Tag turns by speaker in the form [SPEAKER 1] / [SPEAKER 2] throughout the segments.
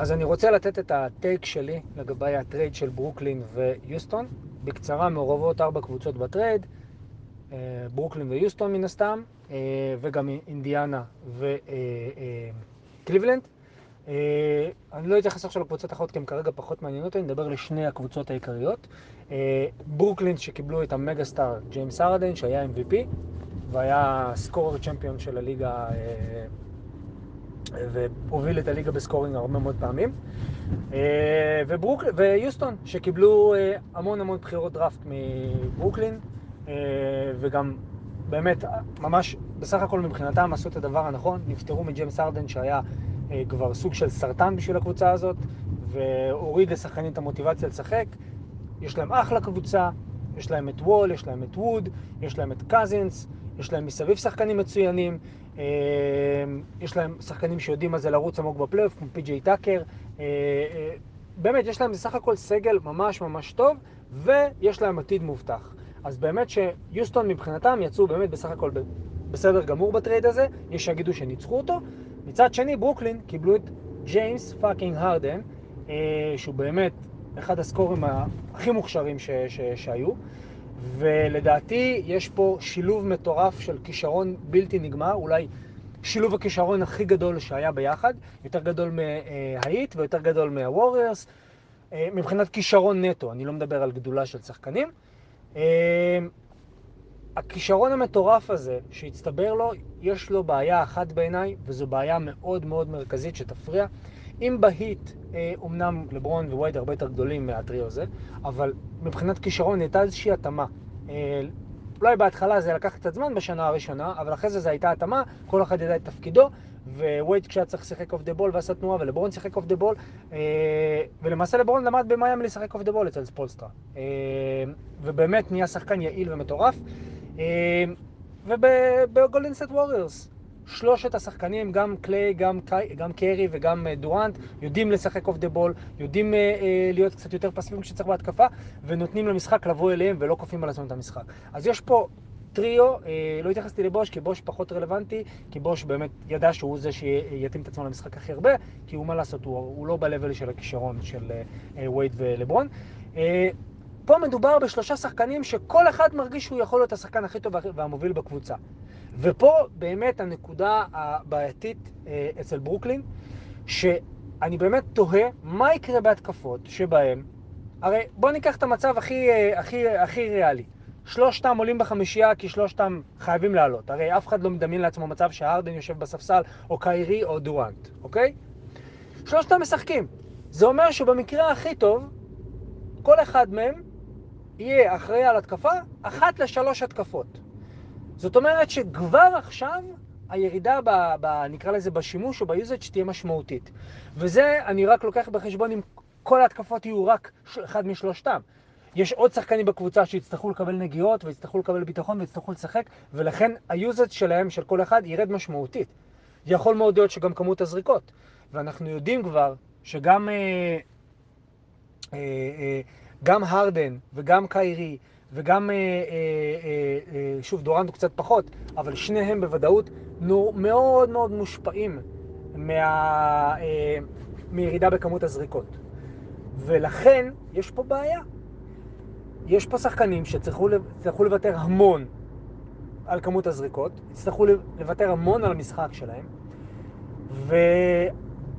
[SPEAKER 1] אז אני רוצה לתת את ה take שלי לגבי הטרייד של ברוקלין ויוסטון. בקצרה, מעורבות ארבע קבוצות בטרייד, אה, ברוקלין ויוסטון מן הסתם, אה, וגם אינדיאנה וקליבלנד. אה, אני לא אתייחס עכשיו לקבוצות האחרות כי הן כרגע פחות מעניינות, אני מדבר לשני הקבוצות העיקריות. ברוקלין שקיבלו את ה mega star ג'יימס ארדן שהיה MVP והיה scorer champion של הליגה והוביל את הליגה ב scoring הרבה מאוד פעמים. וברוק... ויוסטון, שקיבלו המון המון בחירות דראפט מברוקלין, וגם באמת, ממש, בסך הכל מבחינתם עשו את הדבר הנכון, נפטרו מג'יימס ארדן שהיה כבר סוג של סרטן בשביל הקבוצה הזאת, והוריד לשחקנים את המוטיבציה לשחק. יש להם אחלה קבוצה, יש להם את וול, יש להם את ווד, יש להם את קזינס, יש להם מסביב שחקנים מצוינים, יש להם שחקנים שיודעים מה זה לרוץ עמוק בפלייאוף, כמו פי.ג'יי טאקר. באמת, יש להם בסך הכל סגל ממש ממש טוב, ויש להם עתיד מובטח. אז באמת שיוסטון מבחינתם יצאו באמת בסך הכל בסדר גמור בטרייד הזה, יש שיגידו שניצחו אותו. מצד שני, ברוקלין קיבלו את ג'יימס fucking הרדן, שהוא באמת אחד הסקוררים הכי מוכשרים ש- ש- שהיו. ולדעתי יש פה שילוב מטורף של כישרון בלתי נגמר, אולי שילוב הכישרון הכי גדול שהיה ביחד, יותר גדול מההיט ויותר גדול מהווריירס, מבחינת כישרון נטו, אני לא מדבר על גדולה של שחקנים. הכישרון המטורף הזה שהצטבר לו, יש לו בעיה אחת בעיניי, וזו בעיה מאוד מאוד מרכזית שתפריע. אם בהיט, אומנם לברון ווייד הרבה יותר גדולים מהטריו הזה, אבל מבחינת כישרון הייתה איזושהי התאמה. אולי בהתחלה זה לקח קצת זמן בשנה הראשונה, אבל אחרי זה זו הייתה התאמה, כל אחד ידע את תפקידו, ווייד כשהיה צריך לשחק off the ball ועשה תנועה, ולברון שיחק off the ball, ולמעשה לברון למד במיאמי לשחק off the ball אצל ספולסטרה. ובאמת נהיה שחקן יעיל ומטורף. ובגולדן סטייט ווריורס, שלושת השחקנים, גם קליי, גם, גם קרי וגם דורנט, יודעים לשחק off the ball, יודעים להיות קצת יותר פסיביים כשצריך בהתקפה, ונותנים למשחק לבוא אליהם ולא כופים על עצמם את המשחק. אז יש פה טריו, לא התייחסתי לבוש, כי בוש פחות רלוונטי, כי בוש באמת ידע שהוא זה שיתאים את עצמו למשחק הכי הרבה, כי הוא מה לעשות, הוא, הוא לא ב-level של הכישרון של וייד ולברון. פה מדובר בשלושה שחקנים שכל אחד מרגיש שהוא יכול להיות השחקן הכי טוב והמוביל בקבוצה. ופה באמת הנקודה הבעייתית אצל ברוקלין, שאני באמת תוהה מה יקרה בהתקפות שבהם, הרי בואו ניקח את המצב הכי, הכי, הכי ריאלי. שלושתם עולים בחמישייה כי שלושתם חייבים לעלות. הרי אף אחד לא מדמיין לעצמו מצב שהארדן יושב בספסל, או קיירי או דורנט, אוקיי? שלושתם משחקים. זה אומר שבמקרה הכי טוב, כל אחד מהם יהיה אחראי על התקפה, אחת לשלוש התקפות. זאת אומרת שכבר עכשיו הירידה, ב, ב, נקרא לזה, בשימוש או ביוזג' תהיה משמעותית. וזה אני רק לוקח בחשבון אם כל ההתקפות יהיו רק אחד משלושתם. יש עוד שחקנים בקבוצה שיצטרכו לקבל נגיעות ויצטרכו לקבל ביטחון ויצטרכו לשחק, ולכן היוזג' שלהם, של כל אחד, ירד משמעותית. יכול מאוד להיות שגם כמות הזריקות. ואנחנו יודעים כבר שגם אה, אה, אה, גם הרדן וגם קיירי וגם, אה, אה, אה, שוב, דורנט קצת פחות, אבל שניהם בוודאות מאוד מאוד מושפעים מה, מירידה בכמות הזריקות. ולכן יש פה בעיה. יש פה שחקנים שצריכו לוותר המון על כמות הזריקות, יצטרכו לוותר המון על המשחק שלהם,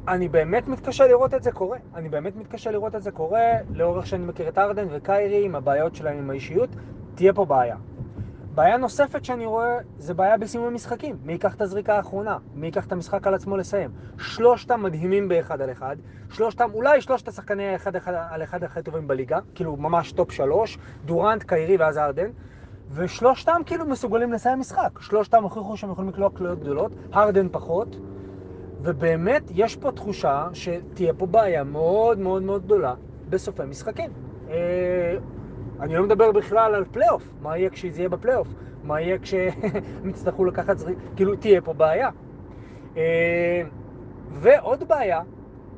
[SPEAKER 1] ואני באמת מתקשה לראות את זה קורה. אני באמת מתקשה לראות את זה קורה לאור זה שאני מכיר את ארדן וקיירי עם הבעיות שלהם עם האישיות, תהיה פה בעיה. בעיה נוספת שאני רואה זה בעיה בסיום המשחקים. מי ייקח את הזריקה האחרונה? מי ייקח את המשחק על עצמו לסיים? שלושתם מדהימים באחד על אחד. שלושתם, אולי שלושת השחקני אחד, אחד על אחד הכי טובים בליגה, כאילו ממש top שלוש, דורנט, קיירי ואז ארדן. ושלושתם כאילו מסוגלים לסיים משחק. שלושתם הוכיחו שהם יכולים לקלוע קליעות גדולות, הרדן פחות. ובאמת יש פה תחושה שתהיה פה בעיה מאוד מאוד מאוד גדולה בסופי משחקים. אני לא מדבר בכלל על פלייאוף, מה יהיה כשזה יהיה בפלייאוף? מה יהיה כשהם יצטרכו לקחת זריק? כאילו, תהיה פה בעיה. ועוד בעיה,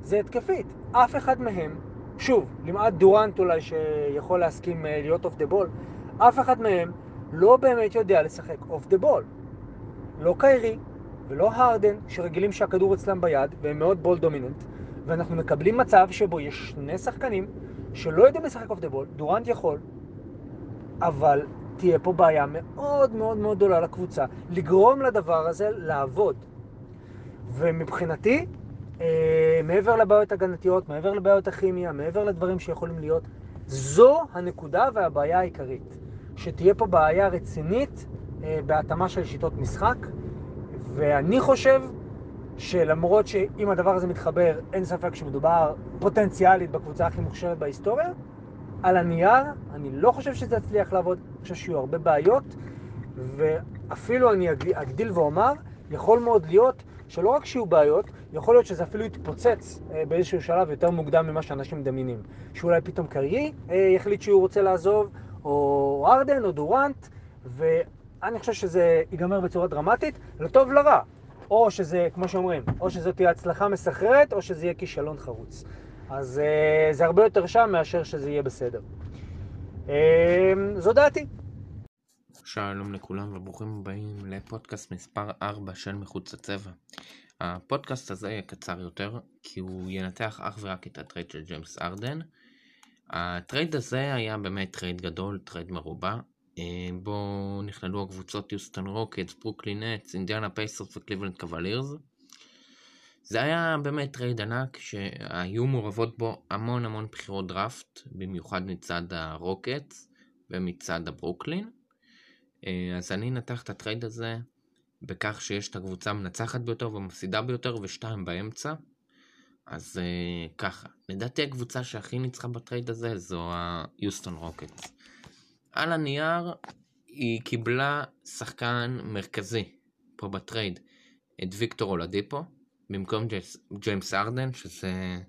[SPEAKER 1] זה התקפית. אף אחד מהם, שוב, למעט דורנט אולי שיכול להסכים להיות off the ball, אף אחד מהם לא באמת יודע לשחק off the ball. לא קיירי ולא הרדן, שרגילים שהכדור אצלם ביד, והם מאוד ball dominant, ואנחנו מקבלים מצב שבו יש שני שחקנים שלא יודעים לשחק off the ball, דורנט יכול, אבל תהיה פה בעיה מאוד מאוד מאוד גדולה לקבוצה, לגרום לדבר הזה לעבוד. ומבחינתי, אה, מעבר לבעיות הגנתיות, מעבר לבעיות הכימיה, מעבר לדברים שיכולים להיות, זו הנקודה והבעיה העיקרית. שתהיה פה בעיה רצינית אה, בהתאמה של שיטות משחק, ואני חושב שלמרות שאם הדבר הזה מתחבר, אין ספק שמדובר פוטנציאלית בקבוצה הכי מוכשרת בהיסטוריה, על הנייר, אני לא חושב שזה יצליח לעבוד, אני חושב שיהיו הרבה בעיות, ואפילו אני אגדיל ואומר, יכול מאוד להיות שלא רק שיהיו בעיות, יכול להיות שזה אפילו יתפוצץ אה, באיזשהו שלב יותר מוקדם ממה שאנשים מדמיינים. שאולי פתאום קיירי אה, יחליט שהוא רוצה לעזוב, או הארדן, או דוראנט, ואני חושב שזה ייגמר בצורה דרמטית, לטוב לרע. או שזה, כמו שאומרים, או שזאת תהיה הצלחה מסחררת, או שזה יהיה כישלון חרוץ. אז אה, זה הרבה יותר שם מאשר שזה יהיה בסדר. אה, זו דעתי.
[SPEAKER 2] שלום לכולם וברוכים הבאים לפודקאסט מספר 4 של מחוץ לצבע. הפודקאסט הזה יהיה קצר יותר, כי הוא ינתח אך ורק את הטרייד של ג'יימס הארדן. הטרייד הזה היה באמת טרייד גדול, טרייד מרובע, אה, בו נכללו הקבוצות יוסטון רוקטס, ברוקלין נטס, אינדיאנה פייסרס וקליבלנד קוולירס. זה היה באמת טרייד ענק שהיו מעורבות בו המון המון בחירות דראפט, במיוחד מצד הרוקטס ומצד הברוקלין. אה, אז אני אנתח את הטרייד הזה בכך שיש את הקבוצה המנצחת ביותר והמפסידה ביותר ושתיים באמצע. אז אה, ככה, לדעתי הקבוצה שהכי ניצחה בטרייד הזה זו היוסטון רוקטס. על הנייר היא קיבלה שחקן מרכזי פה בטרייד, את ויקטור אולדיפו, במקום ג'יימס, ג'יימס ארדן, שזה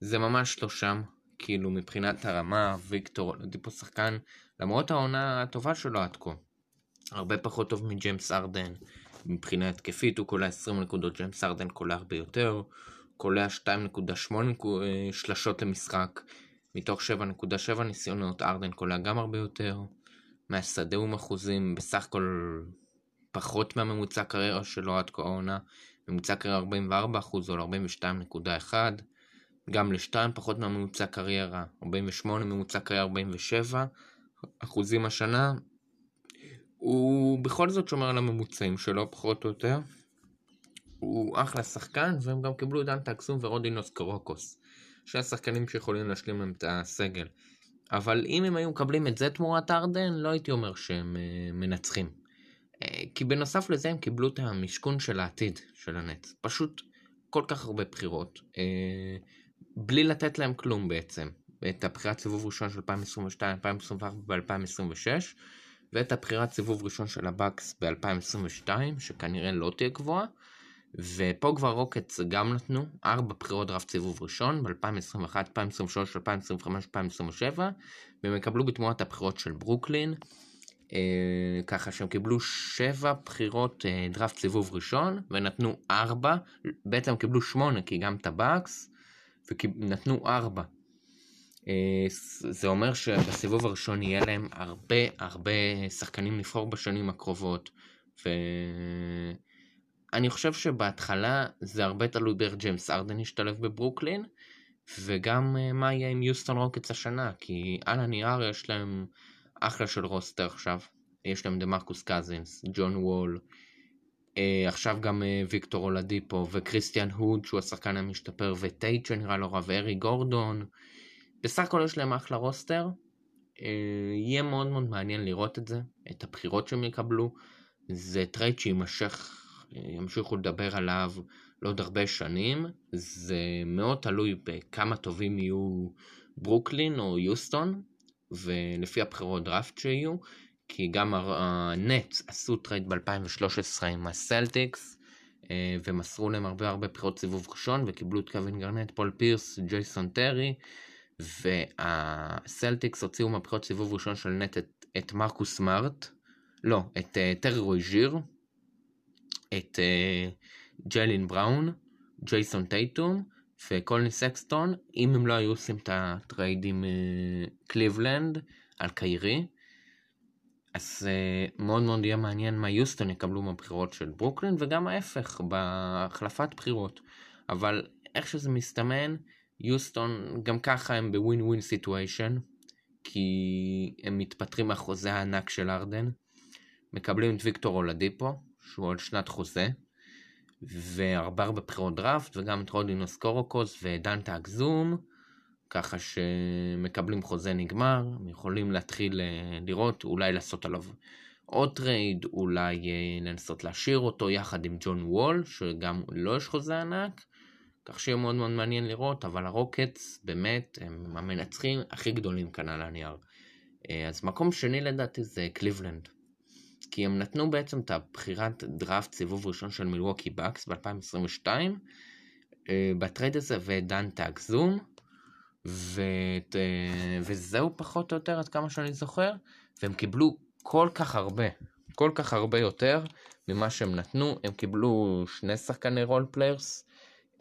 [SPEAKER 2] זה ממש לא שם, כאילו מבחינת הרמה, ויקטור אולדיפו שחקן, למרות העונה הטובה שלו עד כה. הרבה פחות טוב מג'יימס ארדן, מבחינה התקפית הוא קולע 20 נקודות, ג'יימס ארדן קולע הרבה יותר. קולע 2.8 אה, שלשות למשחק, מתוך 7.7 ניסיונות, ארדן קולע גם הרבה יותר, מהשדה הוא אחוזים, בסך הכל פחות מהממוצע קריירה שלו עד כה העונה, ממוצע קריירה 44 אחוז או 42.1, גם לשתיים פחות מהממוצע קריירה, 48 ממוצע קריירה 47 אחוזים השנה, הוא בכל זאת שומר על הממוצעים שלו פחות או יותר. הוא אחלה שחקן, והם גם קיבלו את דנטה אקסום ורודינוס קרוקוס. שני שחקנים שיכולים להשלים להם את הסגל. אבל אם הם היו מקבלים את זה תמורת ארדן, לא הייתי אומר שהם uh, מנצחים. Uh, כי בנוסף לזה הם קיבלו את המשכון של העתיד של הנץ. פשוט כל כך הרבה בחירות. Uh, בלי לתת להם כלום בעצם. את הבחירת סיבוב ראשון של 2022, 2024 ו-2026, ואת הבחירת סיבוב ראשון של הבאקס ב-2022, שכנראה לא תהיה גבוהה. ופה כבר רוקטס גם נתנו 4 בחירות דראפט סיבוב ראשון ב-2021, 2023, 2025, 2027 והם יקבלו בתמורת הבחירות של ברוקלין. אה, ככה שהם קיבלו 7 בחירות אה, דראפט סיבוב ראשון ונתנו 4, בעצם קיבלו 8 כי גם את הבקס ונתנו 4 אה, זה אומר שבסיבוב הראשון יהיה להם הרבה הרבה שחקנים לבחור בשנים הקרובות ו... אני חושב שבהתחלה זה הרבה תלוי באיך ג'יימס ארדן ישתלב בברוקלין, וגם אה, מה יהיה עם יוסטון רוקטס השנה, כי על הנייר יש להם אחלה של רוסטר עכשיו. יש להם דמרקוס קזינס, ג'ון וול, אה, עכשיו גם אה, ויקטור אולדיפו, וקריסטיאן ווד שהוא השחקן המשתפר, וטייט שנראה לא רע, ואריק גורדון. בסך הכל יש להם אחלה רוסטר. אה, יהיה מאוד מאוד מעניין לראות את זה, את הבחירות שהם יקבלו. זה טרייד שיימשך ימשיכו לדבר עליו לעוד הרבה שנים. זה מאוד תלוי בכמה טובים יהיו ברוקלין או יוסטון, ולפי הבחירות דראפט שיהיו, כי גם הנטס עשו טרייד ב-2013 עם הסלטיקס, אה, ומסרו להם הרבה הרבה בחירות סיבוב ראשון, וקיבלו את קווין גארנט, פול פירס, ג'ייסון טרי, והסלטיקס הוציאו מהבחירות סיבוב ראשון של נטס את, את מרקוס סמארט, לא, את אה, טרי רוי את אה, ג'יילן בראון, ג'ייסון טייטום וקולין סקסטון, אם הם לא היו עושים את הטרייד עם אה, קליבלנד על קיירי, אז אה, מאוד מאוד יהיה מעניין מה יוסטון יקבלו מהבחירות של ברוקלין, וגם ההפך, בהחלפת בחירות. אבל איך שזה מסתמן, יוסטון גם ככה הם ב win-win situation, כי הם מתפטרים מהחוזה הענק של ארדן, מקבלים את ויקטור אולדיפו, שהוא עוד שנת חוזה, והרבה הרבה בחירות דראפט, וגם את רודיונס קורוקס ודנטה אקזום, ככה שמקבלים חוזה נגמר, יכולים להתחיל אה, לראות, אולי לעשות עליו עוד טרייד, אולי אה, לנסות להשאיר אותו יחד עם ג'ון וול, שגם לא יש חוזה ענק, כך שיהיה מאוד מאוד מעניין לראות, אבל הרוקטס באמת הם המנצחים הכי גדולים כאן על הנייר. אה, אז מקום שני לדעתי זה קליבלנד. כי הם נתנו בעצם את הבחירת דראפט סיבוב ראשון של מילווקי בקס ב-2022, בטרייד הזה ודנטה אקזום, ואת, וזהו פחות או יותר עד כמה שאני זוכר, והם קיבלו כל כך הרבה, כל כך הרבה יותר ממה שהם נתנו, הם קיבלו שני שחקני role players,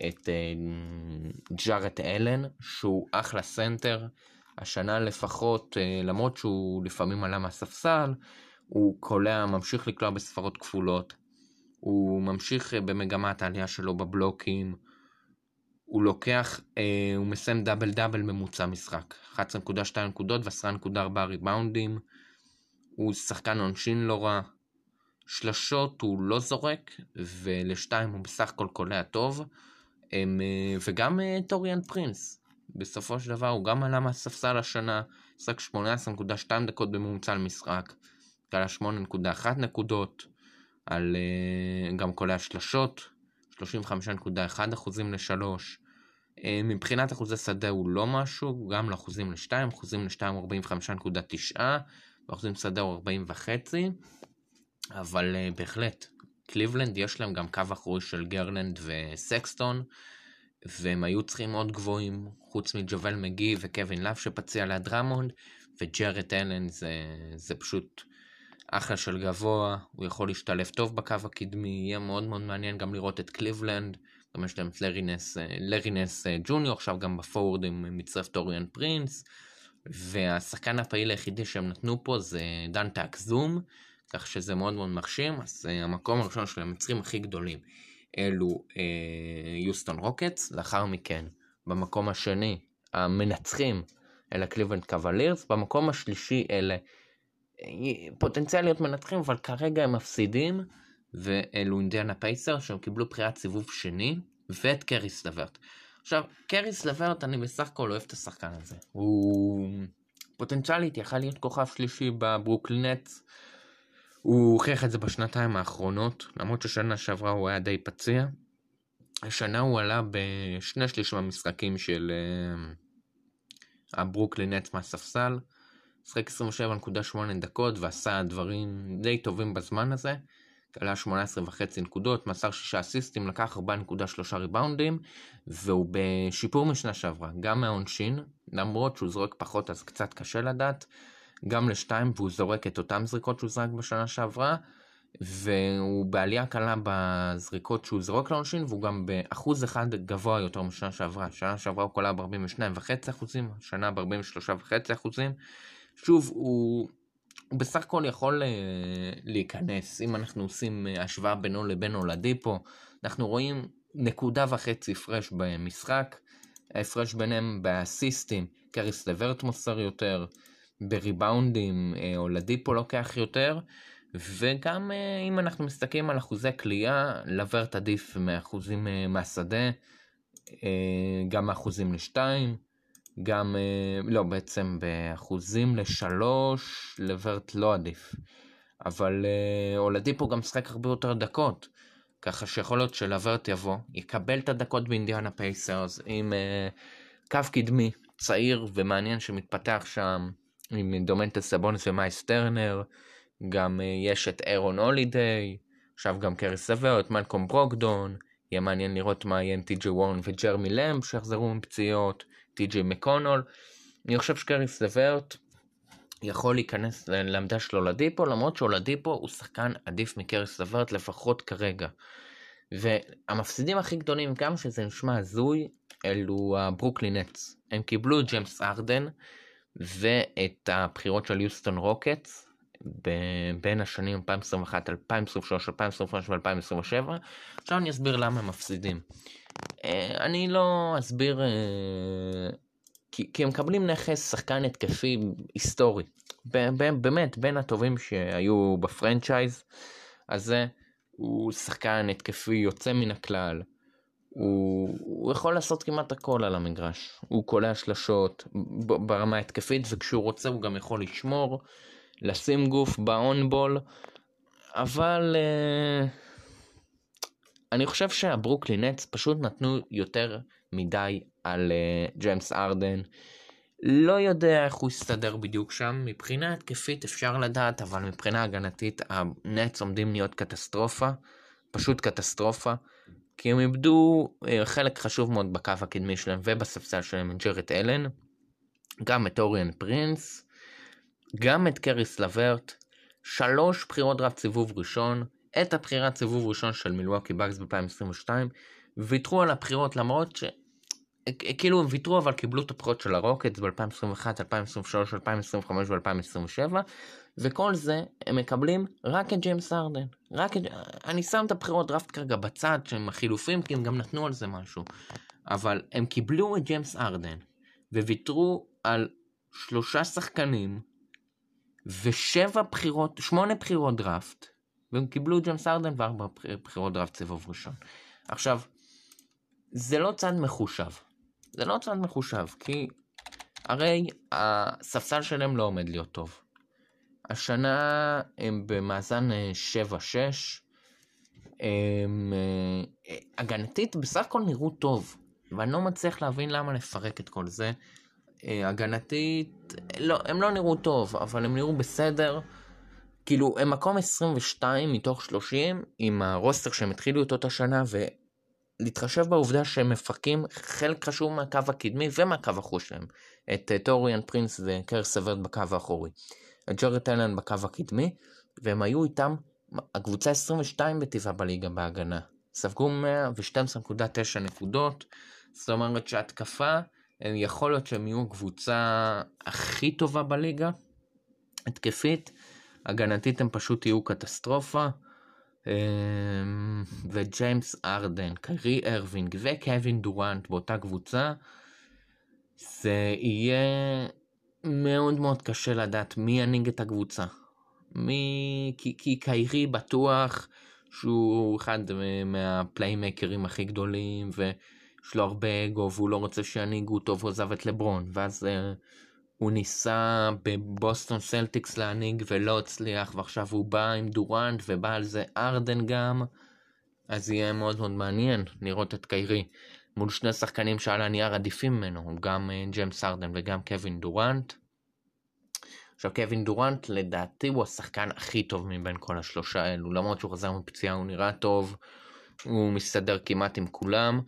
[SPEAKER 2] את אה, ג'ארט אלן, שהוא אחלה סנטר, השנה לפחות, אה, למרות שהוא לפעמים עלה מהספסל, הוא קולע, ממשיך לקלוע בספרות כפולות, הוא ממשיך uh, במגמת העלייה שלו בבלוקים, הוא לוקח, אה, הוא מסיים דאבל דאבל ממוצע משחק, 11.2 נקודות ו-10.4 ריבאונדים, הוא שחקן עונשין לא רע, שלשות הוא לא זורק, ולשתיים הוא בסך הכל קולע טוב, הם, אה, וגם אה, טוריאן פרינס, בסופו של דבר הוא גם עלה מהספסל השנה, שחק 18.2 דקות בממוצע למשחק, קלע 8.1 נקודות, על, אה, גם קולע שלשות, 35.1 אחוזים לשלוש. מבחינת אחוזי שדה הוא לא משהו, גם לאחוזים לשתיים, אחוזים לשתיים הוא 45.9, ואחוזים שדה הוא 40 וחצי, אבל אה, בהחלט, קליבלנד יש להם גם קו אחורי של גרלנד וסקסטון, והם היו צריכים עוד גבוהים, חוץ מג'אוול מגי וקווין לאב שפציע לי דרמונד, וג'רד אלן זה, זה פשוט אחלה של גבוה, הוא יכול להשתלב טוב בקו הקדמי, יהיה מאוד מאוד מעניין גם לראות את קליבלנד, גם יש להם את לרי ננס, לרי ננס אה, ג'וניור, עכשיו גם בפורוורד הם מצטרף טאוריאן פרינס, והשחקן הפעיל היחידי שהם נתנו פה זה דנטה אקזום, כך שזה מאוד מאוד מרשים, אז אה, המקום הראשון של המנצחים הכי גדולים אלו אה, יוסטון רוקטס, לאחר מכן במקום השני המנצחים אלה קליבלנד קאבלירס, במקום השלישי אלה אה, פוטנציאל להיות מנצחים, אבל כרגע הם מפסידים, ואלו אינדיאנה פייסרס שהם קיבלו בחירת סיבוב שני, ואת קריס לברט. עכשיו, קריס לברט, אני בסך הכל אוהב את השחקן הזה. הוא פוטנציאלית יכל להיות כוכב שלישי בברוקלין נטס. הוא הוכיח את זה בשנתיים האחרונות, למרות ששנה שעברה הוא היה די פצוע. השנה הוא עלה בשני שליש מהמשחקים של אה, הברוקלין נטס מהספסל. שיחק 27.8 דקות ועשה דברים די טובים בזמן הזה. קלע 18 וחצי נקודות, מסר 6 אסיסטים, לקח 4.3 ריבאונדים, והוא בשיפור משנה שעברה, גם מהעונשין, למרות שהוא זורק פחות אז קצת קשה לדעת, גם לשתיים, והוא זורק את אותן זריקות שהוא זרק בשנה שעברה, והוא בעלייה קלה בזריקות שהוא זורק לעונשין, והוא גם באחוז אחד גבוה יותר משנה שעברה. שנה שעברה הוא קולע ב-42.5 אחוזים, שנה ב-43.5 אחוזים. שוב, הוא הוא בסך הכל יכול uh, להיכנס, אם אנחנו עושים uh, השוואה בינו לבין הולדיפו, אנחנו רואים נקודה וחצי הפרש במשחק, ההפרש ביניהם באסיסטים, קריס לברט מוסר יותר, בריבאונדים uh, הולדיפו לוקח יותר, וגם אם אנחנו מסתכלים על אחוזי כליאה, לברט עדיף מאחוזים מהשדה, גם מאחוזים לשתיים. גם, אה, לא, בעצם באחוזים לשלוש, לברט לא עדיף. אבל אה, אולדיפו גם משחק הרבה יותר דקות. ככה שיכול להיות שלוורט יבוא, יקבל את הדקות באינדיאנה פייסרס עם uh, קו קדמי צעיר ומעניין שמתפתח שם עם דומנטס סאבוניס ומיילס טרנר, גם יש את ארון הולידיי, עכשיו גם קריס לברט, את מלקום ברוגדון, יהיה מעניין לראות מה יהיה עם טי.ג'י וורן וג'רמי למפ שיחזרו מפציעות. טי.ג'י מקונול. אני חושב שקריס לברט יכול להיכנס לעמדה של אולדיפו, למרות שאולדיפו הוא שחקן עדיף מקריס לברט לפחות כרגע. והמפסידים הכי גדולים, גם שזה נשמע הזוי, אלו הברוקלין נטס. הם קיבלו את ג'יימס ארדן ואת הבחירות של יוסטון רוקטס, בין השנים 2021, 2023, 2025 ו-2027. עכשיו אני אסביר למה הם מפסידים. אה, אני לא אסביר, אה, כי, כי הם מקבלים נכס שחקן התקפי היסטורי. באמת, בין הטובים שהיו ב franchise הזה, הוא שחקן התקפי יוצא מן הכלל. הוא, הוא יכול לעשות כמעט הכל על המגרש. הוא קולע שלשות ברמה ההתקפית, וכשהוא רוצה הוא גם יכול לשמור, לשים גוף באונבול, אבל uh, אני חושב שהברוקלין נטס פשוט נתנו יותר מדי על uh, ג'יימס ארדן. לא יודע איך הוא יסתדר בדיוק שם, מבחינה התקפית אפשר לדעת, אבל מבחינה הגנתית הנטס עומדים להיות קטסטרופה, פשוט קטסטרופה. כי הם איבדו אה, חלק חשוב מאוד בקו הקדמי שלהם ובספסל שלהם את ג'רד אלן, גם את טוריאן פרינס, גם את קריס לברט, שלוש בחירות דראפט סיבוב ראשון, את הבחירת סיבוב ראשון של מילווקי באקס ב-2022, ויתרו על הבחירות למרות ש... כאילו הם ויתרו אבל קיבלו את הבחירות של הרוקטס ב-2021, 2023, 2025 ו-2027 וכל זה הם מקבלים רק את ג'יימס ארדן. רק את... אני שם את הבחירות דראפט כרגע בצד שהם החילופים כי הם גם נתנו על זה משהו. אבל הם קיבלו את ג'יימס ארדן וויתרו על שלושה שחקנים ושבע בחירות, שמונה בחירות דראפט והם קיבלו את ג'יימס ארדן וארבע בחירות דראפט סיבוב ראשון. עכשיו, זה לא צעד מחושב. זה לא צעד מחושב כי הרי הספסל שלהם לא עומד להיות טוב. השנה הם במאזן 7-6. אה, הם אה, הגנתית בסך הכל נראו טוב, ואני לא מצליח להבין למה לפרק את כל זה. אה, הגנתית, לא, הם לא נראו טוב, אבל הם נראו בסדר. כאילו, הם מקום 22 מתוך 30 עם הרוסטר שהם התחילו איתו את השנה, ולהתחשב בעובדה שהם מפרקים חלק חשוב מהקו הקדמי ומהקו האחורי שלהם, את טוריאן פרינס וקריס לברט בקו האחורי. את ג'רד אלן בקו הקדמי, והם היו איתם הקבוצה 22 בטיבה בליגה בהגנה. ספגו 112.9 נקודות, זאת אומרת שהתקפה, יכול להיות שהם יהיו הקבוצה הכי טובה בליגה, התקפית, הגנתית הם פשוט יהיו קטסטרופה. אמ, וג'יימס ארדן, קיירי ארווינג וקווין דורנט באותה קבוצה, זה יהיה מאוד מאוד קשה לדעת מי ינהיג את הקבוצה. מי... כי, כי קיירי בטוח שהוא אחד מהפליימקרים הכי גדולים ויש לו הרבה אגו והוא לא רוצה שינהיגו אותו והוא עזב את לברון. ואז אה, הוא ניסה בבוסטון סלטיקס להנהיג ולא הצליח ועכשיו הוא בא עם דורנט ובא על זה ארדן גם. אז יהיה מאוד מאוד מעניין לראות את קיירי מול שני שחקנים שעל הנייר עדיפים ממנו, גם אה, ג'יימס ארדן וגם קווין דורנט. עכשיו קווין דורנט לדעתי הוא השחקן הכי טוב מבין כל השלושה האלו, למרות שהוא חזר מפציעה הוא נראה טוב, הוא מסתדר כמעט עם כולם,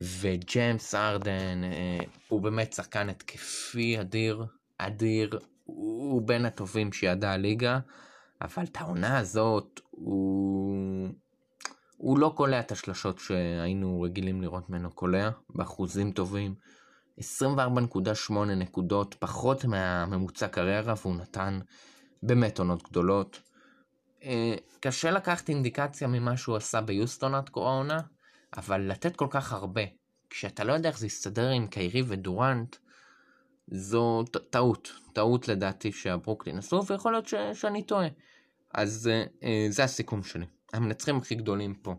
[SPEAKER 2] וג'יימס ארדן אה, הוא באמת שחקן התקפי אדיר, אדיר, הוא בין הטובים שידע הליגה, אבל את העונה הזאת הוא... הוא לא קולע את השלשות שהיינו רגילים לראות ממנו קולע, באחוזים טובים. 24.8 נקודות, פחות מהממוצע קריירה, והוא נתן באמת עונות גדולות. אה, קשה לקחת אינדיקציה ממה שהוא עשה ביוסטון עד כה העונה, אבל לתת כל כך הרבה, כשאתה לא יודע איך זה יסתדר עם קיירי ודורנט, זו טעות, טעות לדעתי שהברוקלין עשו, ויכול להיות ש- שאני טועה. אז אה, זה הסיכום שלי. המנצחים הכי גדולים פה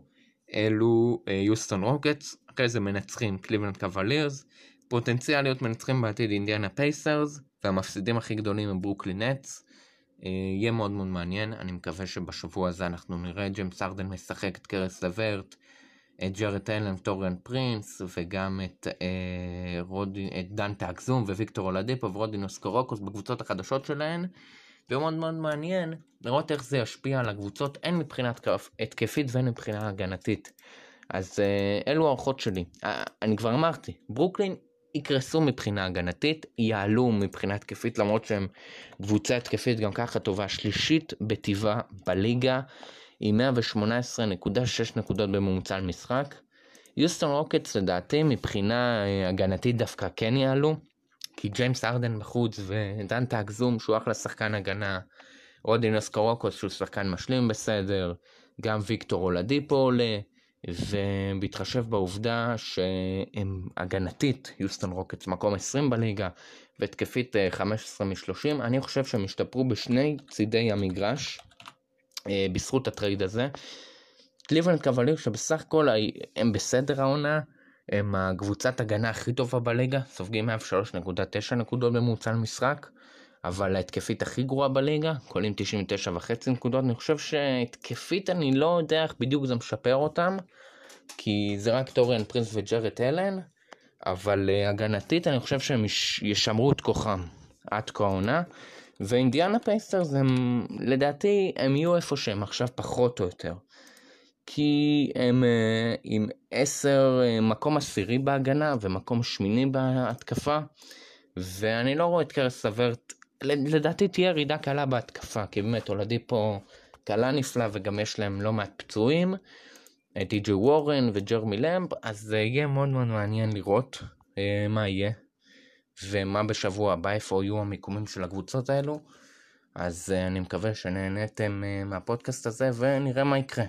[SPEAKER 2] אלו אה, יוסטון רוקטס, אחרי זה מנצחים קליבלנד קוולירס, פוטנציאל להיות מנצחים בעתיד אינדיאנה פייסרס, והמפסידים הכי גדולים הם ברוקלין נטס. אה, יהיה מאוד מאוד מעניין, אני מקווה שבשבוע הזה אנחנו נראה ג'יימס ארדן משחק את קריס לברט, את ג'רד אלן, טוריאן פרינס, וגם את, אה, רודי, את דנטה אקזום וויקטור אולדיפו ורודיונס קורוקס בקבוצות החדשות שלהן. ומאוד מאוד מעניין לראות איך זה ישפיע על הקבוצות הן מבחינת התקפית והן מבחינה הגנתית. אז uh, אלו הערכות שלי. Uh, אני כבר אמרתי, ברוקלין יקרסו מבחינה הגנתית, יעלו מבחינה התקפית למרות שהם קבוצה התקפית גם ככה טובה שלישית בטבעה בליגה עם 118.6 נקודות בממוצע על משחק. יוסטון רוקטס לדעתי מבחינה uh, הגנתית דווקא כן יעלו. כי ג'יימס ארדן בחוץ ודנטה אקזום שהוא אחלה שחקן הגנה רודיונס קורוקס שהוא שחקן משלים בסדר, גם ויקטור אולדיפו עולה, ובהתחשב בעובדה שהם הגנתית, יוסטון רוקטס מקום 20 בליגה, והתקפית 15 מ-30, אני חושב שהם השתפרו בשני צידי המגרש, אה, בזכות הטרייד הזה. קליבלנד קאבלירס שבסך הכל הם בסדר העונה, הם הקבוצת הגנה הכי טובה בליגה, סופגים 103.9 נקודות בממוצע למשחק, אבל ההתקפית הכי גרועה בליגה, קולעים 99.5 נקודות, אני חושב שהתקפית אני לא יודע איך בדיוק זה משפר אותם, כי זה רק טוריאן פרינס וג'רד אלן, אבל אה, הגנתית אני חושב שהם יש, ישמרו את כוחם עד כה העונה, ואינדיאנה פייסרס הם לדעתי הם יהיו איפה שהם עכשיו פחות או יותר. כי הם uh, עם עשר, uh, מקום עשירי בהגנה ומקום שמיני בהתקפה, ואני לא רואה את קרס סוורט. לדעתי תהיה ירידה קלה בהתקפה, כי באמת הולדי פה קלה נפלא וגם יש להם לא מעט פצועים, די.ג'י וורן וג'רמי למפ, אז זה יהיה מאוד מאוד מעניין לראות אה, מה יהיה ומה בשבוע הבא, איפה יהיו המיקומים של הקבוצות האלו. אז אה, אני מקווה שנהניתם אה, מהפודקאסט הזה ונראה מה יקרה.